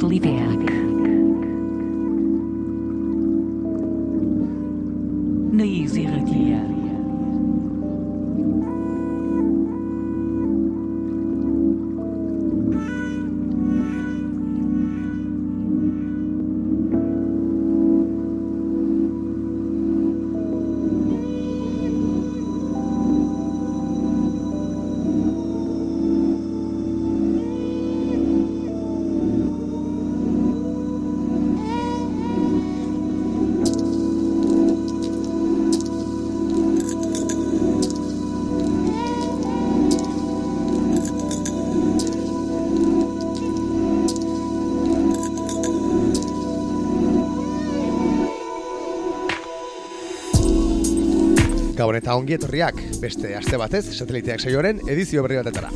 Little eta ongi etorriak beste aste batez sateliteak saioaren edizio berri batetara.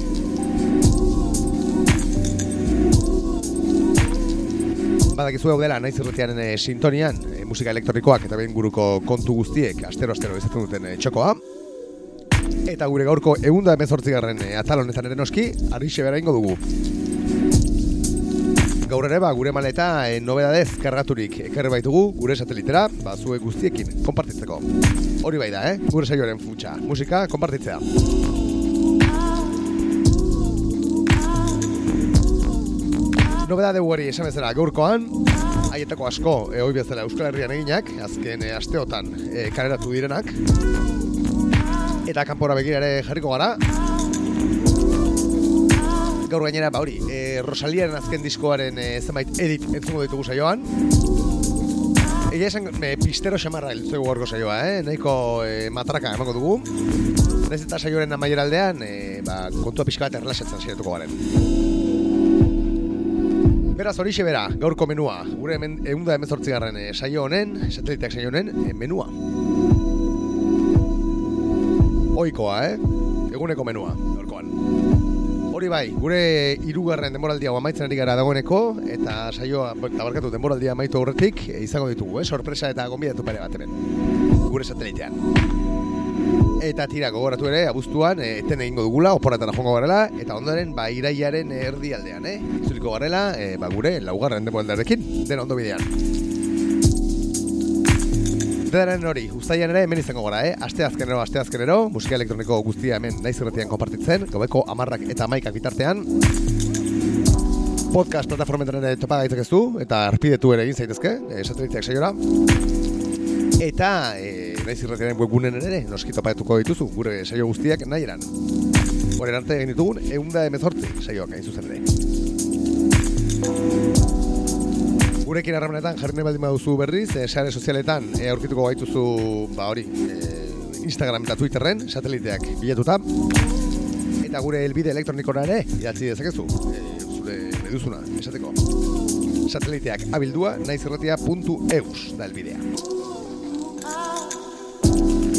Badakizu hau dela naiz irretiaren e, sintonian e, musika elektronikoak eta behin guruko kontu guztiek astero-astero izaten duten e, txokoa. Eta gure gaurko eunda emezortzigarren e, atal honetan ere noski, arixe bera ingo dugu. Gaur ere ba, gure maleta e, nobedadez kargaturik ekarri baitugu gure satelitera, ba, zue guztiekin, konpartitzeko. Hori bai da, eh? Gure saioaren futxa. Musika, konpartitzea. Nobedade hori esan bezala gaurkoan, haietako asko, e, hoi bezala Euskal Herrian eginak, azken e, asteotan e, kaleratu direnak. Eta kanpora begira ere jarriko gara. Gaur gainera, ba hori, e, Rosaliaren azken diskoaren e, zenbait edit entzungo ditugu saioan. Egia esan, e, pistero xamarra heltzegu gorko saioa, eh? Nahiko e, matraka emango dugu. Naiz eta saioaren aldean, e, ba, kontua pixka bat erlaxatzen saiatuko garen. Beraz, horixe bera, gaurko menua. Gure hemen eunda emezortzigarren e, saio honen, sateliteak saio honen, e, menua. Oikoa, eh? Eguneko menua, gaurkoan. Hori bai, gure hirugarren denboraldia hau amaitzen ari gara dagoeneko eta saioa eta barkatu denboraldia amaitu aurretik e, izango ditugu, eh? sorpresa eta gonbidatu pare bat hemen. Gure satelitean. Eta tira gogoratu ere, abuztuan, e, eten egingo dugula, oporretara joango garela, eta ondoren, ba, iraiaren erdialdean, eh? Itzuliko garela, e, ba, gure laugarren denboraldarekin, den ondo bidean. Dedaren hori, ustaian ere hemen izango gara, eh? Aste azkenero, aste azkenero, musika elektroniko guztia hemen naiz irretian konpartitzen, gobeko amarrak eta maikak bitartean. Podcast plataformetan ere topa gaitzekezu, eta arpidetu ere egin zaitezke, e, sateliteak saiora. Eta e, naiz irretiaren webgunen ere, noski topatuko dituzu, gure saio guztiak nahi eran. Horren arte egin ditugun, eunda emezortzi saioak hain zuzen ere. Gurekin harremanetan jarri nahi baldin baduzu berriz, e, sare sozialetan e, aurkituko gaituzu, ba hori, e, Instagram eta Twitterren, sateliteak bilatuta. Eta gure elbide elektronikora ere, idatzi dezakezu, e, zure meduzuna, esateko. Sateliteak abildua, naizerratia.eus da elbidea.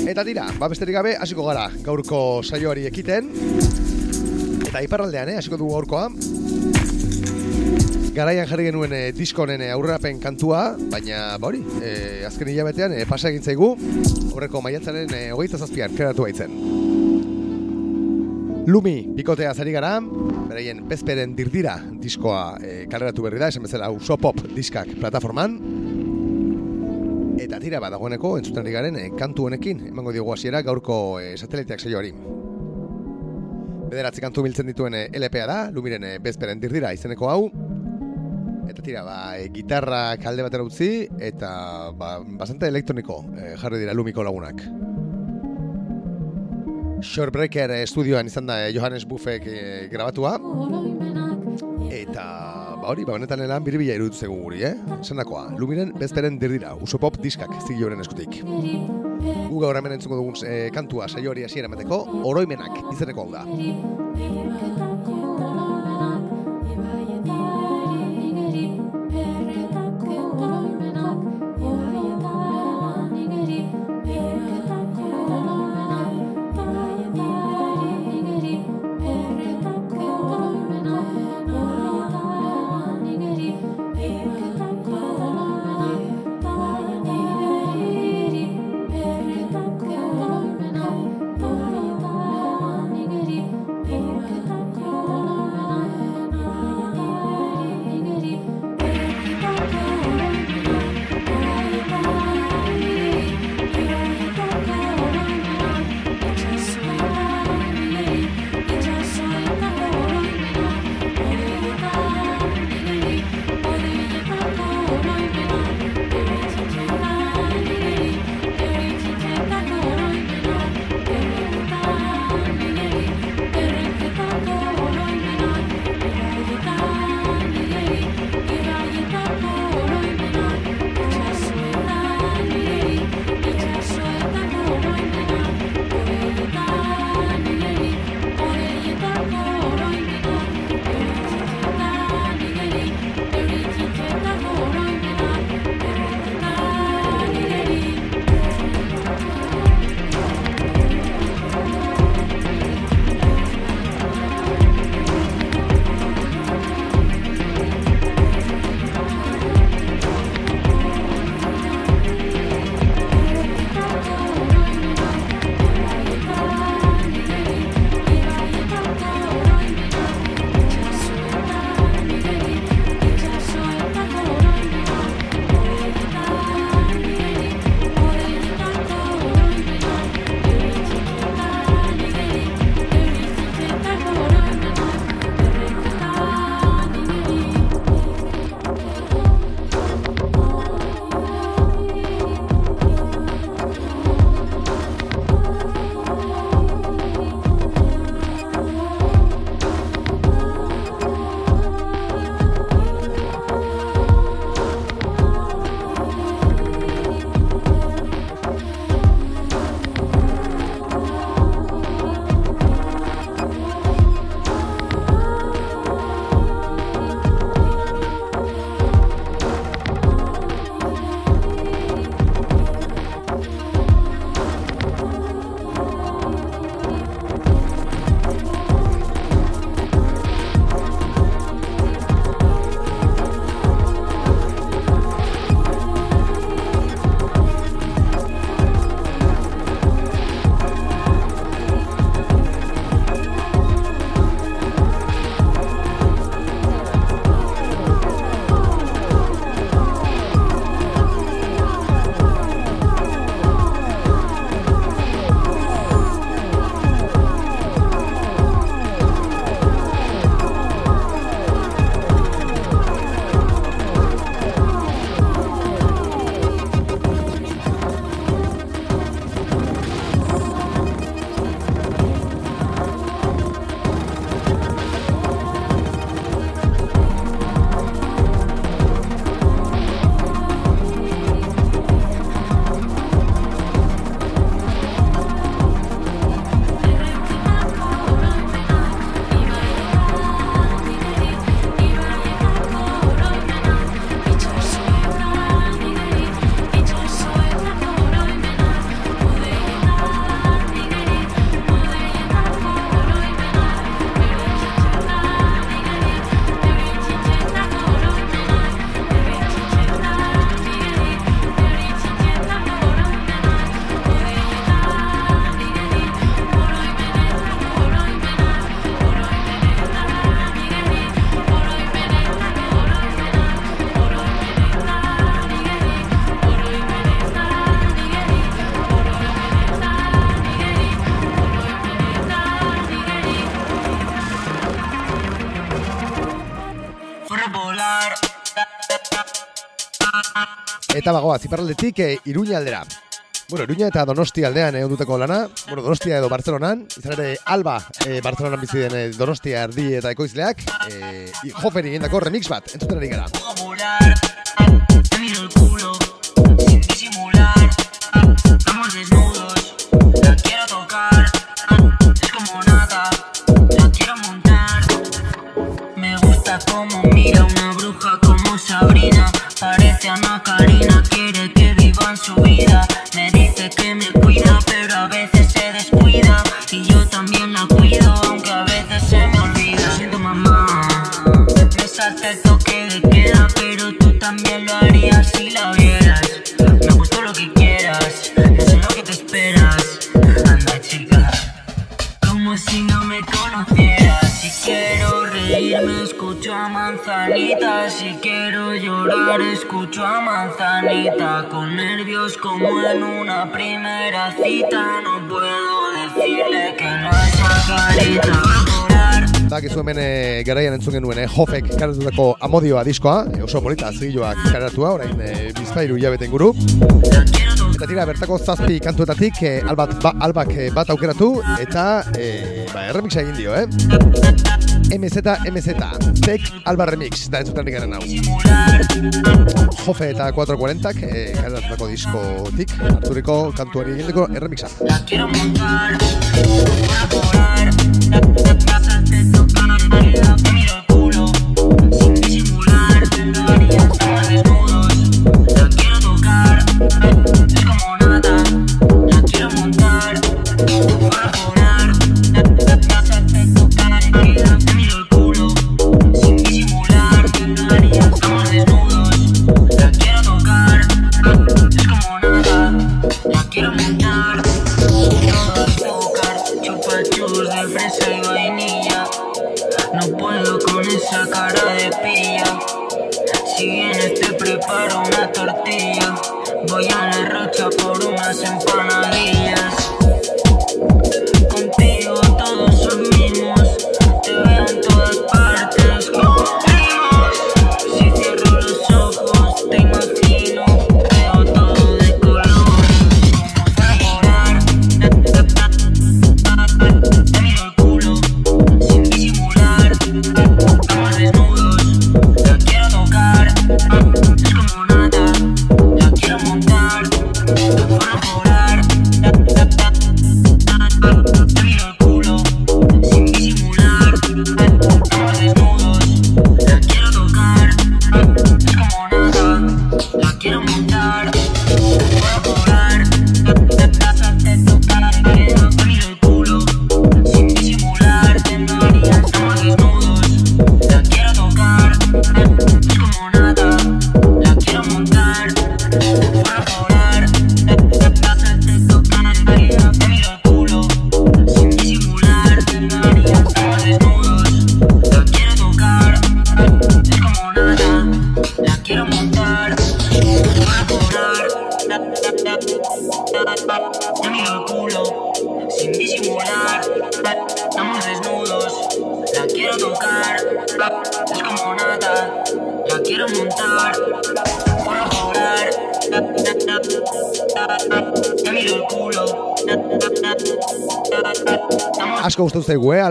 Eta tira, ba besterik gabe, hasiko gara, gaurko saioari ekiten. Eta iparraldean, eh, hasiko dugu gaurkoa, garaian jarri genuen e, diskonen e, aurrerapen kantua, baina ba hori, e, azken hilabetean e, pasa egin zaigu, horreko maiatzaren e, hogeita zazpian kreatu baitzen. Lumi, bikotea zari gara, beraien bezperen dirdira diskoa e, kaleratu berri da, esan bezala uso pop diskak plataforman, eta tira badagoeneko entzuten garen e, kantu honekin, emango diogu hasiera gaurko e, sateliteak saioari. Bederatzi kantu biltzen dituen LPA da, Lumiren bezperen dirdira izeneko hau, Eta tira, ba, e, gitarra kalde batera utzi, eta ba, bastante elektroniko e, jarri dira lumiko lagunak. Shorebreaker estudioan izan da e, Johannes Buffek e, grabatua. Eta, ba hori, ba, honetan elan biribila iruditu zegoen guri, eh? Zendakoa, lumiren bezperen uso pop diskak zigi horren eskutik. Gu gaur hemen entzungo dugun e, kantua saio hori hasiera emateko, oroimenak izeneko hau da. Eta bagoa, ziparraldetik e, Iruña aldera. Bueno, Iruña eta Donosti aldean egon duteko lana. Bueno, Donostia edo Bartzelonan. Izan ere, Alba e, Bartzelonan bizi den e, Donostia erdi eta ekoizleak. E, Joferi egindako remix bat, entzuten ari gara. Como mira una bruja como Sabrina. Parece Ana Karina, quiere que vivan su vida. Llorar, escucho a manzanita. Con nervios como en una primera cita. No puedo decirle que no es carita. Llorar, Bakizu hemen e, garaian entzun genuen e, Jofek karatutako amodioa diskoa, e, oso polita zigiloak karatua, orain e, bizpairu hilabete inguru. la quiero tocar. Eta tira, bertako zazpi kantuetatik e, albat, ba, albak e, bat aukeratu eta e, ba, erremixa egin dio, eh? MZ, MZ, Tek Alba Remix, da entzuten garen hau. Jofe eta 440-ak e, karatutako diskotik, harturiko kantuari egindeko erremixa. La quiero montar, pásate tocar, te miro el culo, sin disimular, lo haría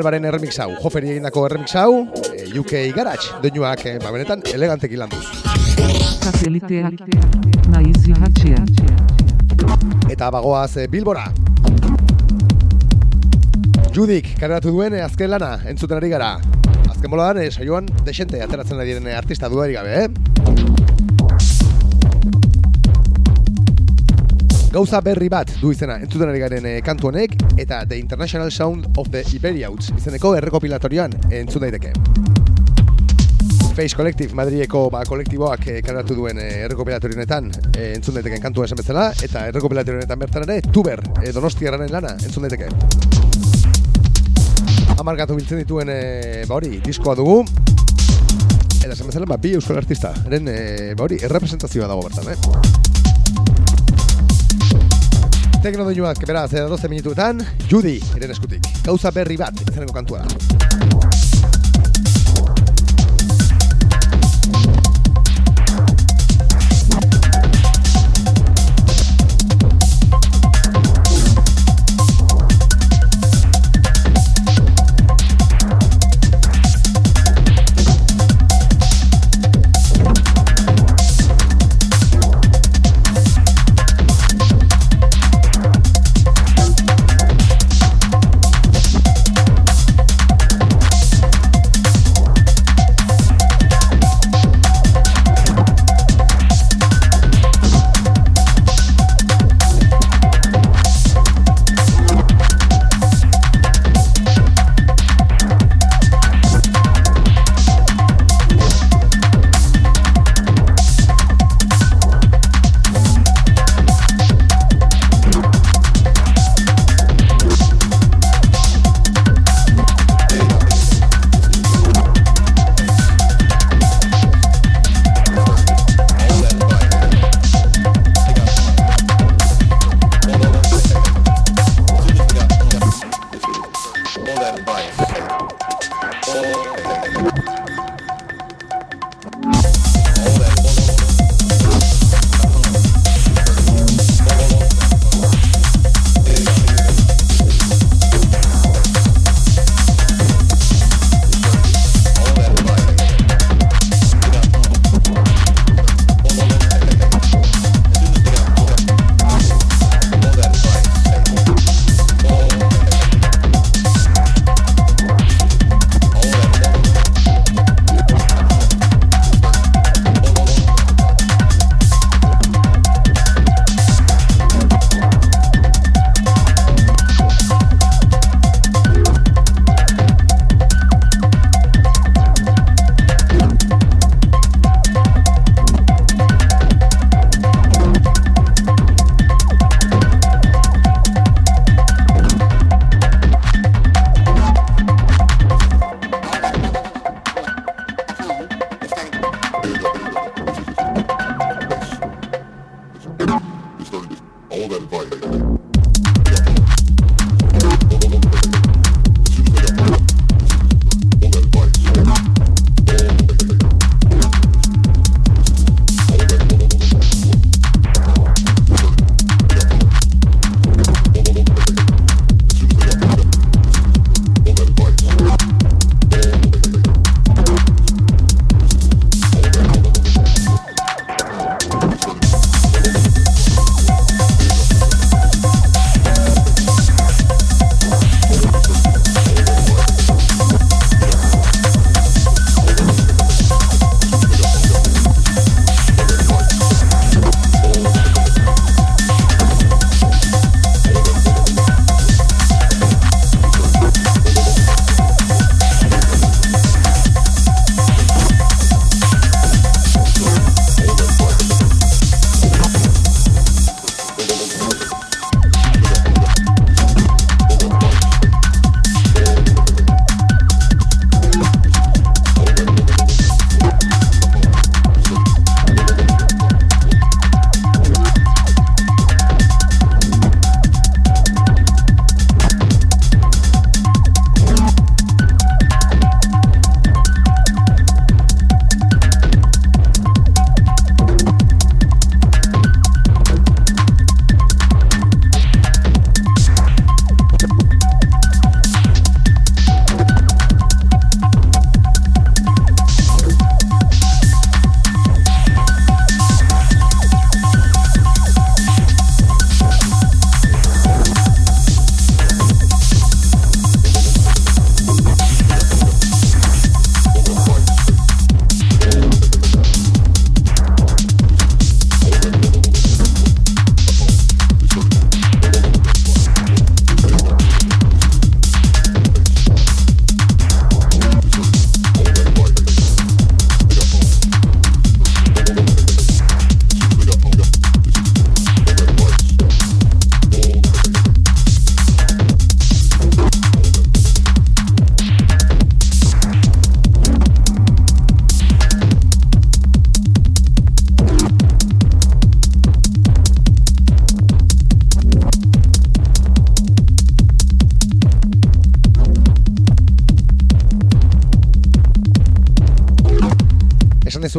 eh, Albaren erremix hau. Joferi egindako erremix hau, e, UK Garage, doinuak, e, ba, benetan, eleganteki landuz. Naiz. Eta bagoaz e, Bilbora. Judik, kareratu duen azken lana, entzuten ari gara. Azken boladan, e, saioan, desente ateratzen ari diren artista duari gabe, eh? Gauza berri bat du izena entzuten ari garen e, kantu honek eta The International Sound of the Iberiauts izeneko errekopilatorioan entzun daiteke. Face Collective Madrieko ba, kolektiboak e, kaleratu duen e, errekopilatorionetan e, entzun daiteken kantua esan bezala eta errekopilatorionetan bertan ere Tuber e, Donostiarraren lana entzun daiteke. Amargatu biltzen dituen e, ba hori diskoa dugu eta esan bezala ba, bi euskal artista eren e, ba hori errepresentazioa dago bertan, eh? Tekno doinuak, beraz, edo 12 minutuetan, Judy, eren eskutik. Gauza berri bat, izeneko kantua da.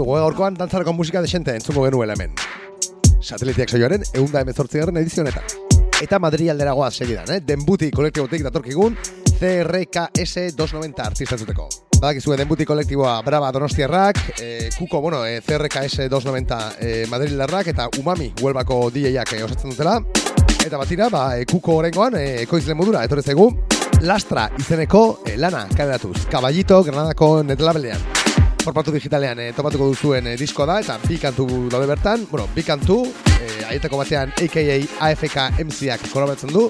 Esan dizu, goe gaurkoan dantzarako musika desente entzungo genuela hemen. Sateliteak saioaren eunda emezortzigarren edizionetan. Eta Madri aldera goaz segidan, eh? Denbuti kolektibotik datorkigun CRKS 290 artista entzuteko. Badakizue Denbuti kolektiboa Brava Donostiarrak, eh, Kuko, bueno, eh, CRKS 290 eh, Madrilarrak eta Umami Huelbako DJ-ak eh, osatzen dutela. Eta batira, ba, e, kuko orengoan, e, ekoizle modura, etorri zaigu, Lastra izeneko e, lana kaderatuz. Kaballito, Granadako netlabelean. Forpatu digitalean e, topatuko duzuen e, disko da, eta bi kantu daude bertan. Bueno, bi kantu, e, aietako batean AKA AFK MC-ak kolaboratzen du.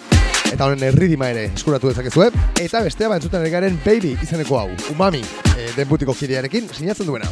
Eta honen erridima ere eskuratu dezakezue. Eta bestea ba entzuten garen Baby izeneko hau, Umami, e, denbutiko kidearekin, sinatzen duena.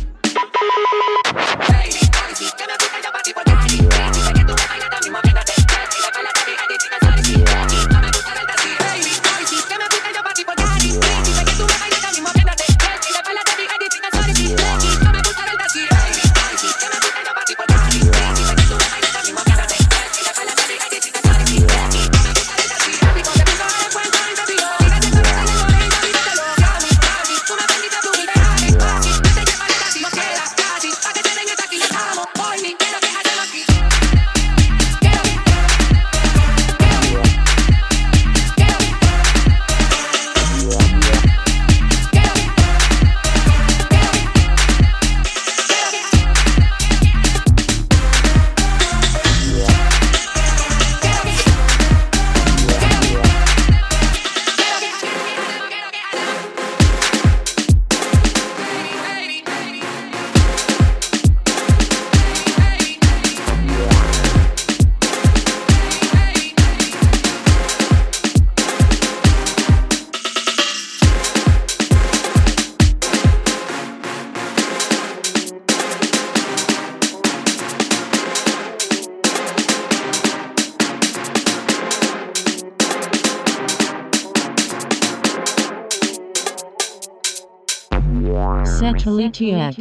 Satelitiak.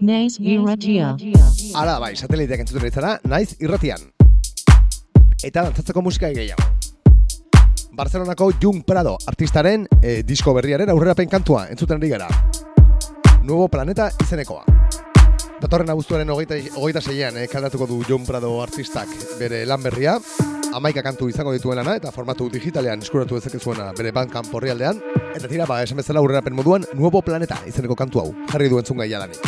Naiz irratia. Ara, bai, sateliteak entzuten ditzara, naiz irratian. Eta dantzatzeko musika gehiago. Barcelonako Jung Prado artistaren e, disko berriaren aurrerapen kantua entzuten ari gara. Nuevo Planeta izenekoa. Datorren abuztuaren hogeita, hogeita zeian eh, kaldatuko du Jung Prado artistak bere lan berria. Amaika kantu izango dituen lana eta formatu digitalean eskuratu dezakezuena bere bankan porrialdean. Eta tira, ba, esan bezala aurrerapen moduan Nuevo Planeta izeneko kantu hau. Jarri du entzun gaia lanik.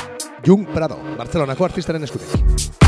Jung Prado, Barcelonako artistaren eskutik.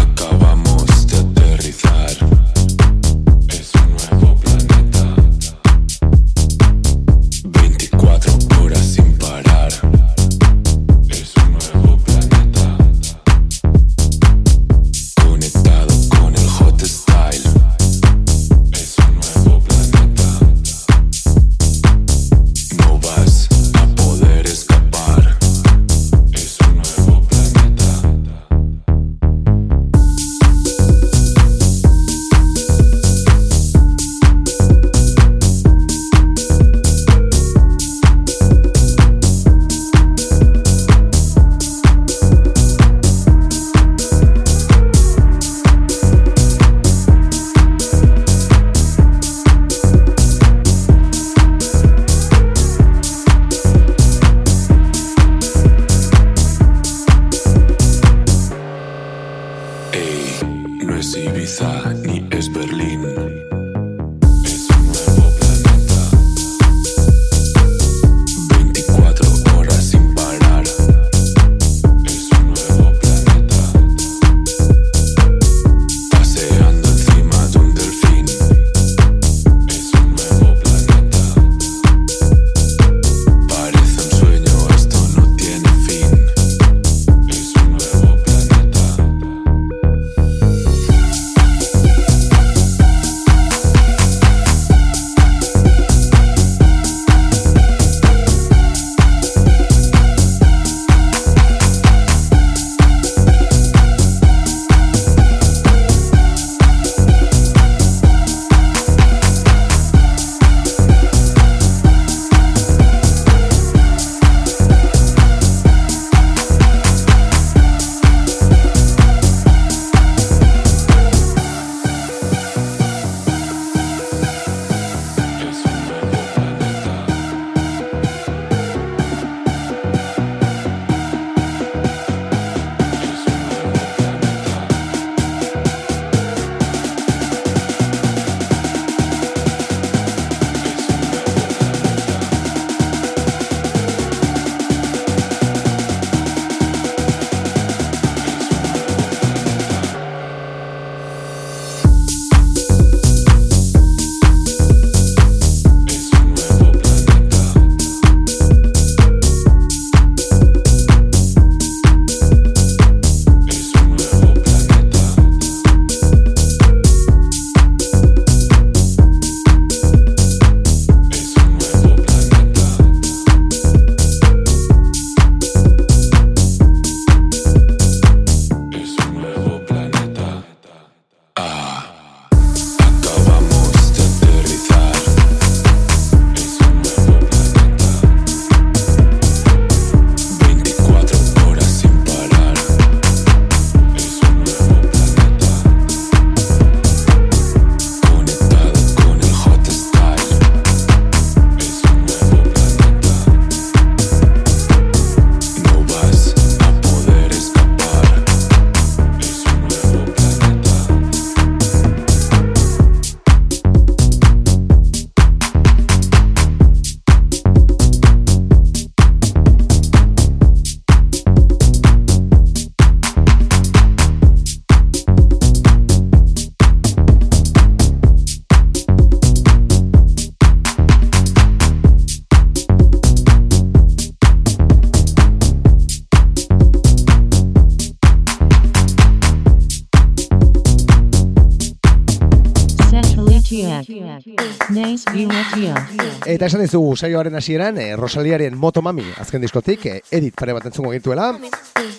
Eta esan dizugu saioaren hasieran e, Rosaliaren Motomami azken diskotik e, edit pare bat entzungo gintuela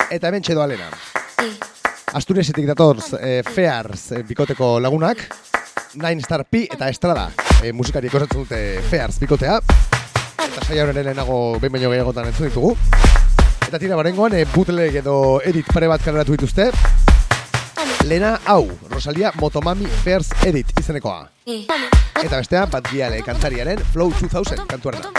eta hemen txedo alena. Asturiesetik datorz e, Fears e, bikoteko lagunak. Nine Star P eta Estrada e, musikari osatzen dute Fears bikotea. Eta saioaren lehenago behin baino gehiagotan entzun ditugu. Eta tira barengoan e, bootleg edo edit pare bat kaleratu dituzte Lena hau, Rosalia Motomami Fears Edit izenekoa. Eta bestea, Bad Gyal kantariaren Flow 2000 kantuarena.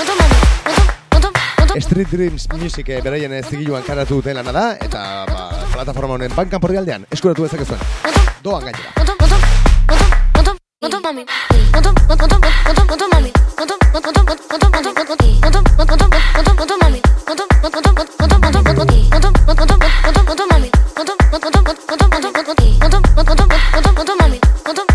Street Dreams Music eh, beraien ez zigiluan karatu duten lana da, eta ba, plataforma honen bankan porri aldean, eskuratu dezakezuen. Doan gainera.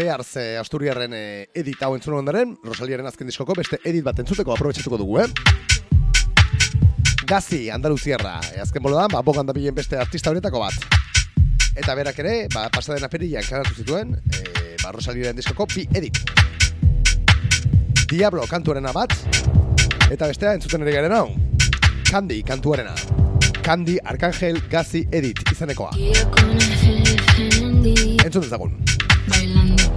Fears eh, Asturiarren eh, edit hau entzun ondaren, Rosaliaren azken diskoko beste edit bat entzuteko aprobetxatuko dugu, eh? Gazi, Andaluziarra, eh, azken bolo da, ba, bogan da bilen beste artista horietako bat. Eta berak ere, ba, pasaden aperian karatu zituen, eh, ba, Rosaliaren diskoko bi edit. Diablo kantuarena bat, eta bestea entzuten ere garen hau. Candy kantuarena. Candy Arcángel Gazi edit izanekoa. Entzun dezagun. Bailando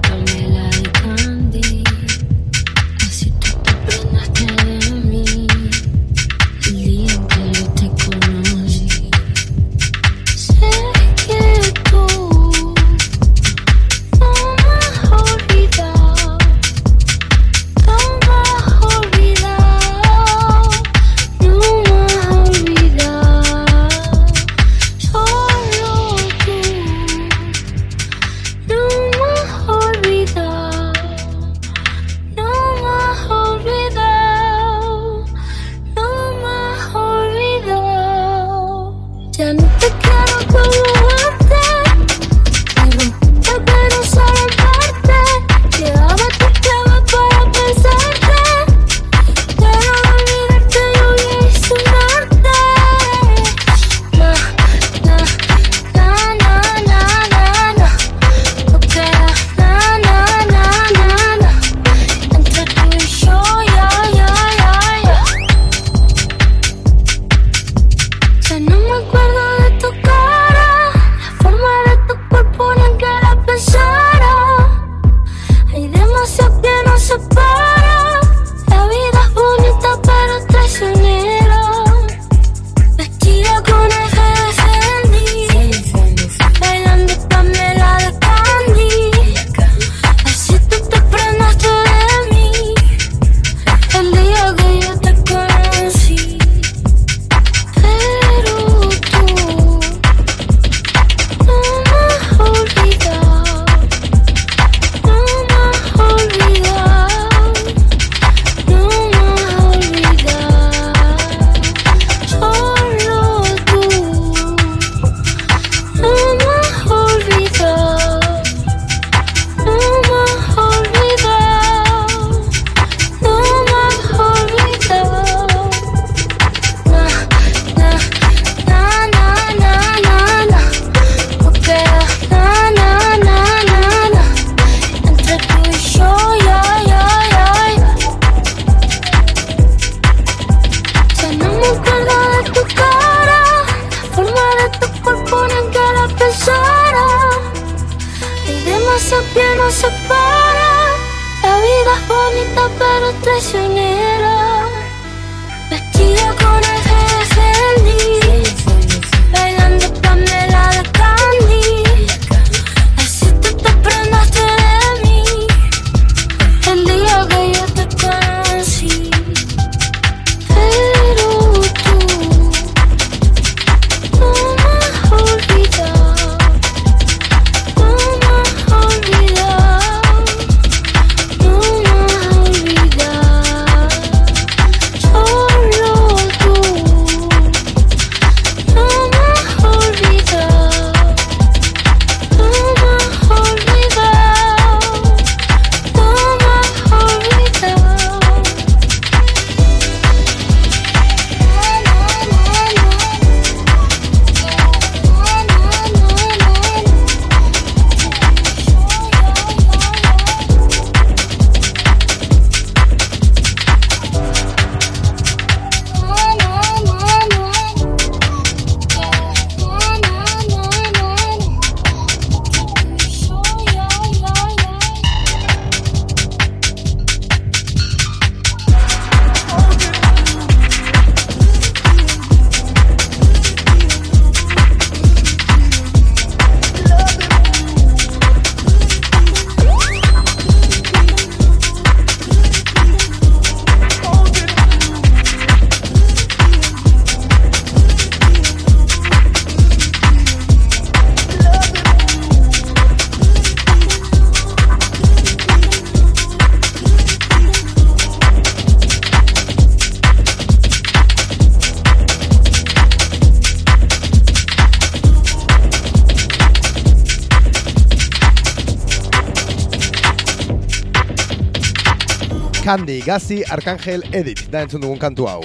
Candy, Gazi, Arkangel, Edit, da entzun dugun kantu hau.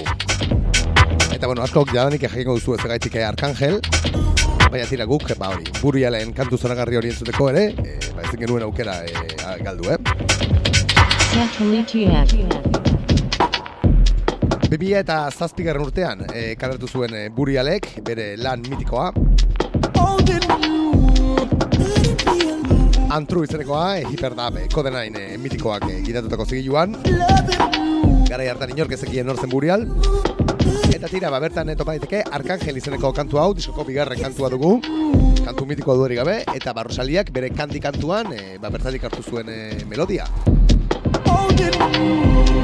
Eta bueno, askok jadanik jakingo duzu ez gaitik Arkangel, baina tira guk, ba hori, burialen kantu zoragarri hori entzuteko ere, e, ba ezin genuen aukera e, galdu, eh? Bibia eta zazpigarren urtean e, kaleratu zuen e, burialek, bere lan mitikoa. Antru izenekoa, e, hiperdab, e, kodenain e, mitikoak e, gidatutako zigiluan. Garai hartan inork ezekien nortzen burial. Eta tira, ba, bertan topa daiteke Arkangel izeneko kantu hau, diskoko bigarren kantua dugu. Kantu mitikoa duerik gabe, eta barrosaliak bere kandi kantuan, e, ba, bertatik hartu zuen e, melodia.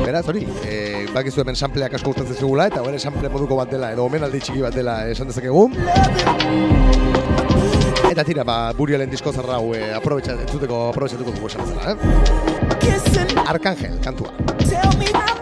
Beraz, hori, e, bakizu hemen sampleak asko gustatzen zigula, eta hori sample moduko bat dela, edo omenaldi txiki bat dela esan dezakegu. Eta tira, ba, burialen disko zarra hau e, aprobetxa, entzuteko aprobetxatuko dugu esan bezala, eh? Arkangel, kantua. Tell me how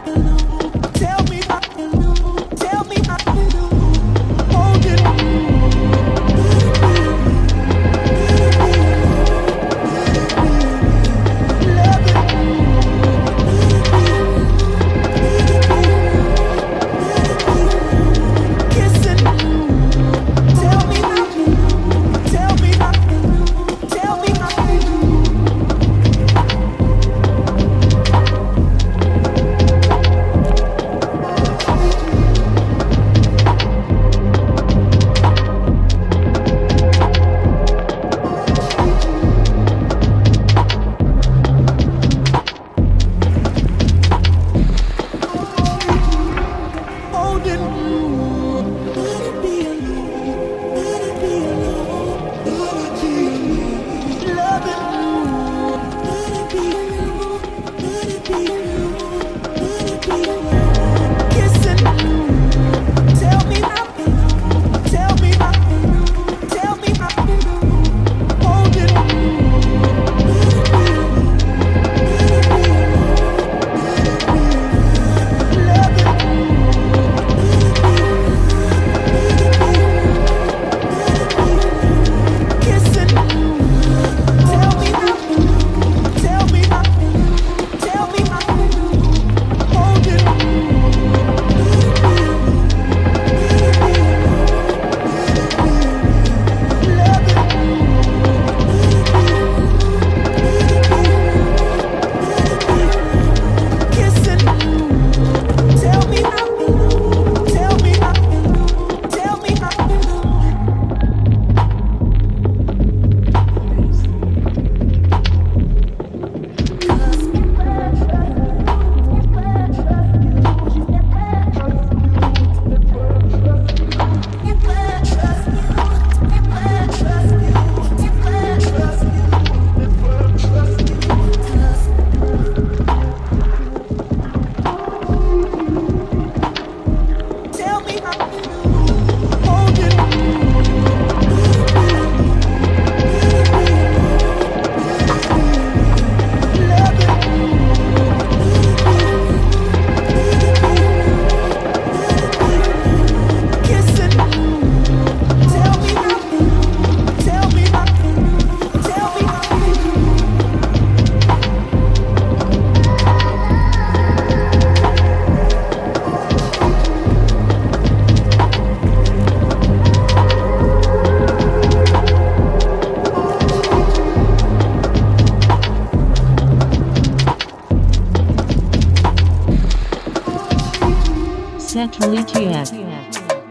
Satelitiak.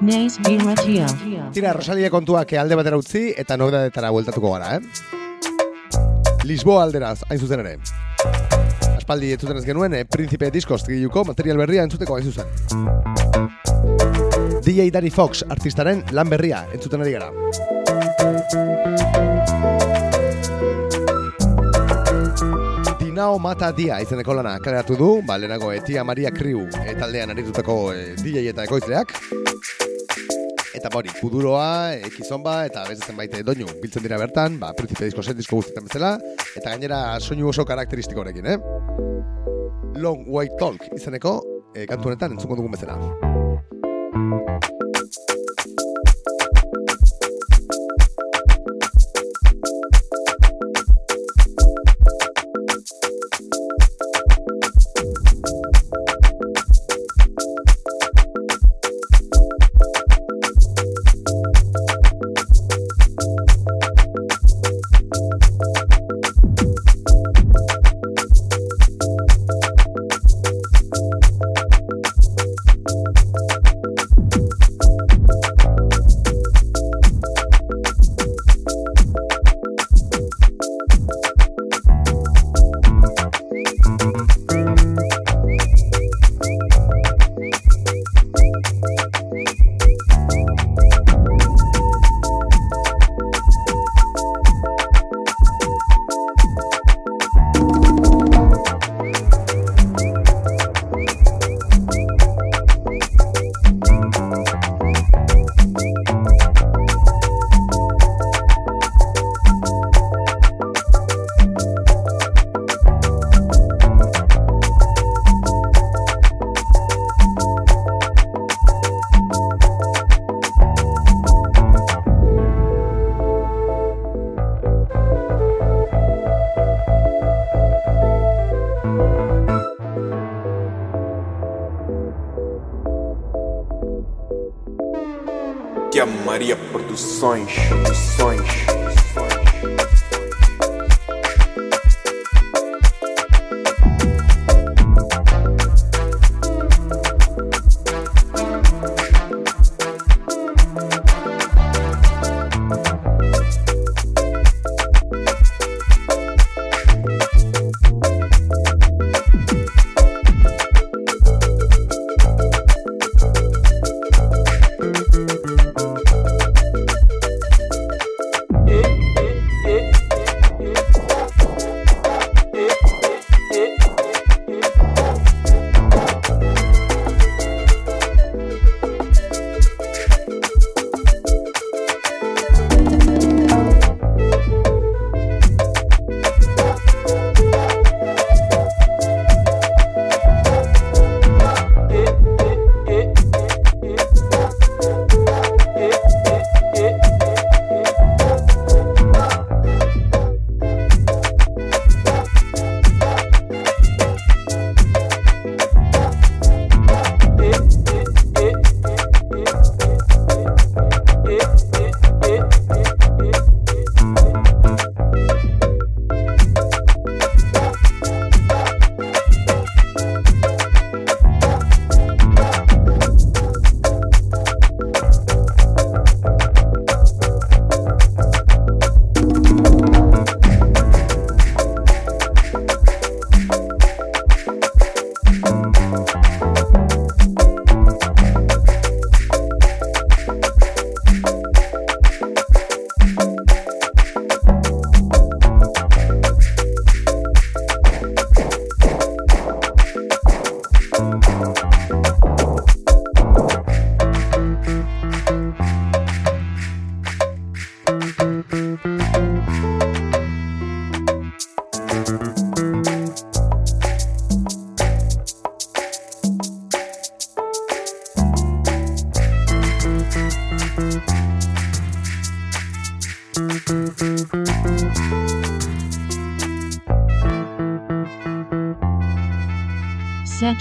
Naiz irratia. Tira, Rosalia kontuak alde batera utzi eta nobedadetara bueltatuko gara, eh? Lisboa alderaz, hain zuzen ere. Aspaldi entzuten ez genuen, eh, Príncipe Discos trigiluko material berria entzuteko hain zuzen. DJ Danny Fox artistaren lan berria entzuten ari gara. Dinao Mata Dia izeneko lana kaleratu du, ba, lehenago Etia Maria Kriu e, taldean aritutako e, DJ eta ekoizleak. Eta bori, kuduroa, e, kizomba eta bezatzen baite doinu biltzen dira bertan, ba, Príncipe Disco set disko guztietan bezala, eta gainera soinu oso karakteristiko honekin, eh? Long White Talk izeneko e, kantu honetan entzungo dugun bezala.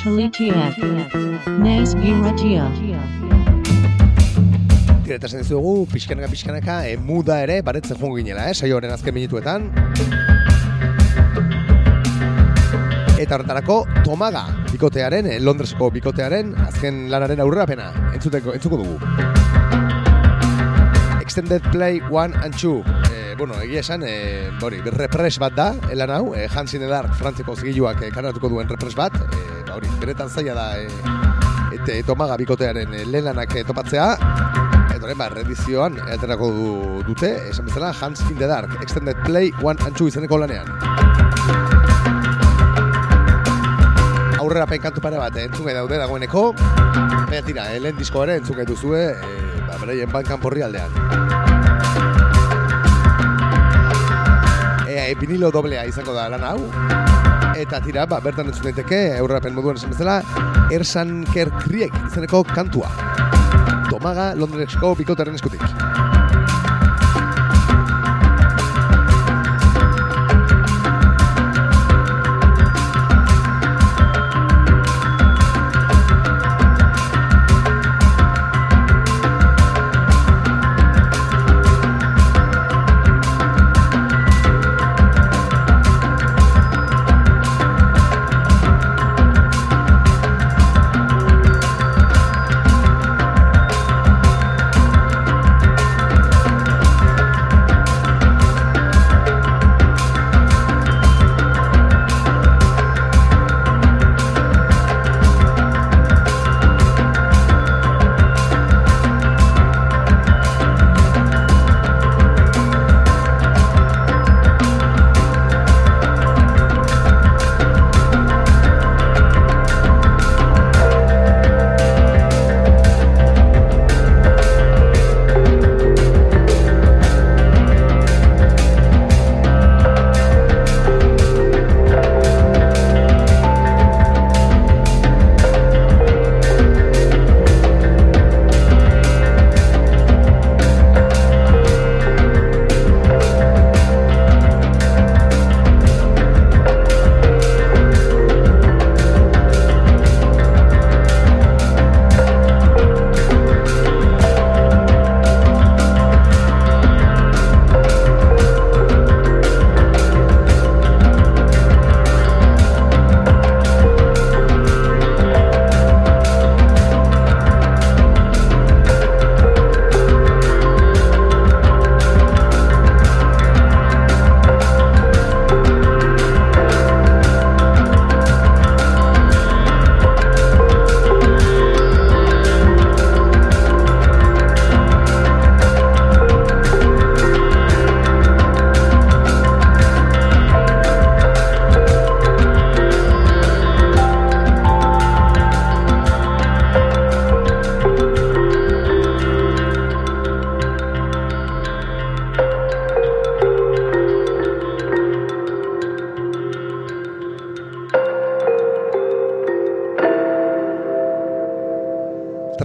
Satelitiak. Naiz irratia. Tira, eta esan dizugu, pixkanaka, pixkanaka, e, muda ere, baretzen joan ginela, eh, saioaren azken minutuetan. Eta horretarako Tomaga bikotearen, eh, Londresko bikotearen azken lanaren aurrerapena entzuteko entzuko dugu. Extended Play 1 and 2. Eh, bueno, egia esan, eh, hori, repres bat da, elan hau, eh, Hans in the Dark, frantzeko zigiluak eh, kanatuko duen repres bat, eh, ba, hori, benetan zaila da, eh, eta tomaga bikotearen eh, lehen lanak eh, topatzea, eta horren, ba, redizioan, aterako du, dute, esan bezala, Hans in the Dark, Extended Play 1 and 2 izeneko lanean. Aurrera kantu pare bat, entzun daude dagoeneko, baina tira, lehen disko ere entzun duzue, eh, ba, beraien bankan porri aldean. E, vinilo doblea izango da lan hau. Eta tira, ba, bertan entzun daiteke, aurrerapen moduan esan bezala, Ersan Kerkriek izeneko kantua. Tomaga Londresko bikotaren eskutik.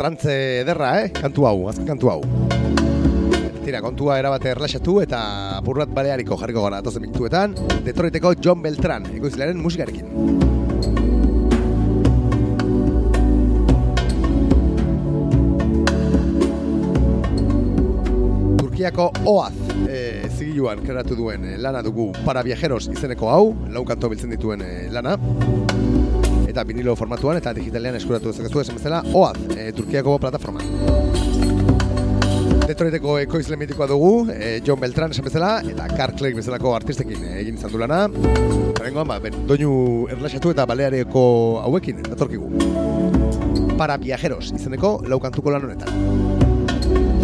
Trantze ederra, eh? Kantu hau, azken kantu hau. Tira, kontua erabate erlaxatu eta burrat baleariko jarriko gara atozen minutuetan. Detroiteko John Beltran, ekoizlearen musikarekin. Turkiako Oaz e, zigiluan kreatu duen eh, lana dugu para viajeros izeneko hau, lau kanto biltzen dituen eh, lana eta vinilo formatuan eta digitalean eskuratu dezakezu esan bezala Oaz, e, Turkiako plataforma. Detroiteko ekoizle mitikoa dugu, e, John Beltran esan bezala, eta Carl Clegg bezalako artistekin eh, egin izan du lana. Horrengoan, ba, ben, doinu erlaxatu eta baleareko hauekin, datorkigu. Para viajeros, izeneko laukantuko lan honetan.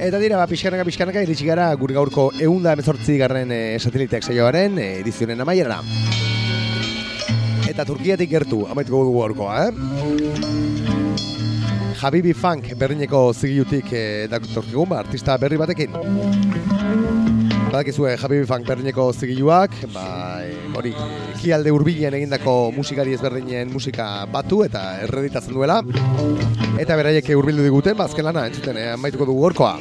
Eta dira, ba, pixkanaka, pixkanaka, iritsi gara gure gaurko eunda emezortzi garren e, sateliteak saioaren e, edizionen amaierara. Eta Turkiatik gertu, amaituko dugu gaurkoa, eh? Habibi Funk berrineko zigilutik e, datorkigun, ba, artista berri batekin. Badakizue Habibi Funk berrineko zigiluak, ba, hori, ekialde hurbilen egindako musikari ezberdinen musika batu eta erreditatzen duela. Eta beraiek hurbildu diguten, ba, azken lana, entzuten, eh, amaituko dugu gorkoa.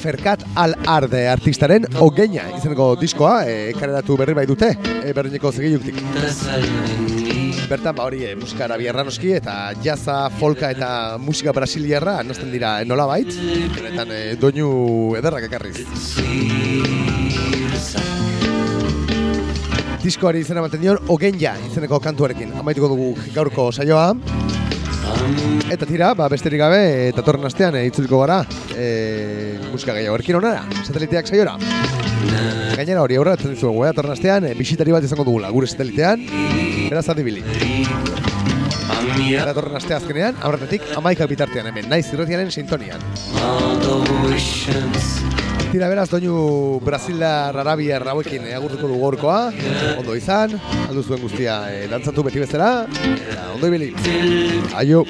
Ferkat Al Arde artistaren ogeina izeneko diskoa, eh, berri bai dute, eh, berdineko zegiluktik. Bertan, ba, hori, eh, musika arabiarra noski, eta jaza, folka eta musika brasiliarra nazten dira nola bait, benetan eh, doinu ederrak ekarriz. Diskoari izena manten dion, ogenja izeneko kantuarekin. Amaituko dugu gaurko saioa. Eta tira, ba, besterik gabe, e, datorren astean e, itzuliko gara e, musika gehiago erkin onara, sateliteak saiora. Gainera hori aurra, etzen dizuegu, eh? datorren astean, e, bisitari bat izango dugula, gure satelitean, beraz adibili. Eta datorren astea azkenean, aurretetik, amaika bitartean hemen, naiz irretianen sintonian. Tira beraz, doinu Brasildar Arabia hauekin e, agurtuko dugu gorkoa, ondo izan, aldu zuen guztia e, dantzatu beti bezala, eta ondo ibili. Aio!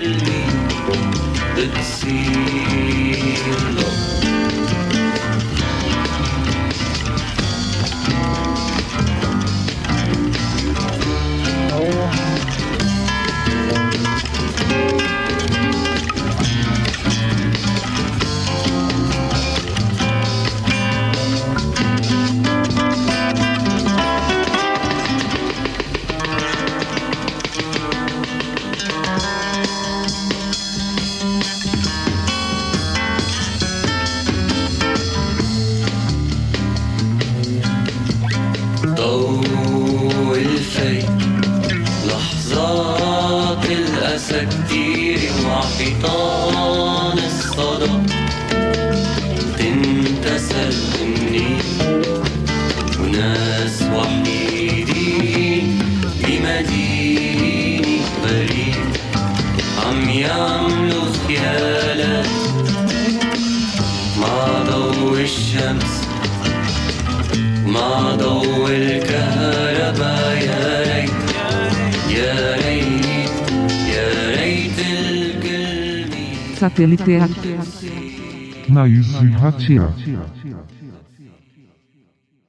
inteligente. Naís e Ratia.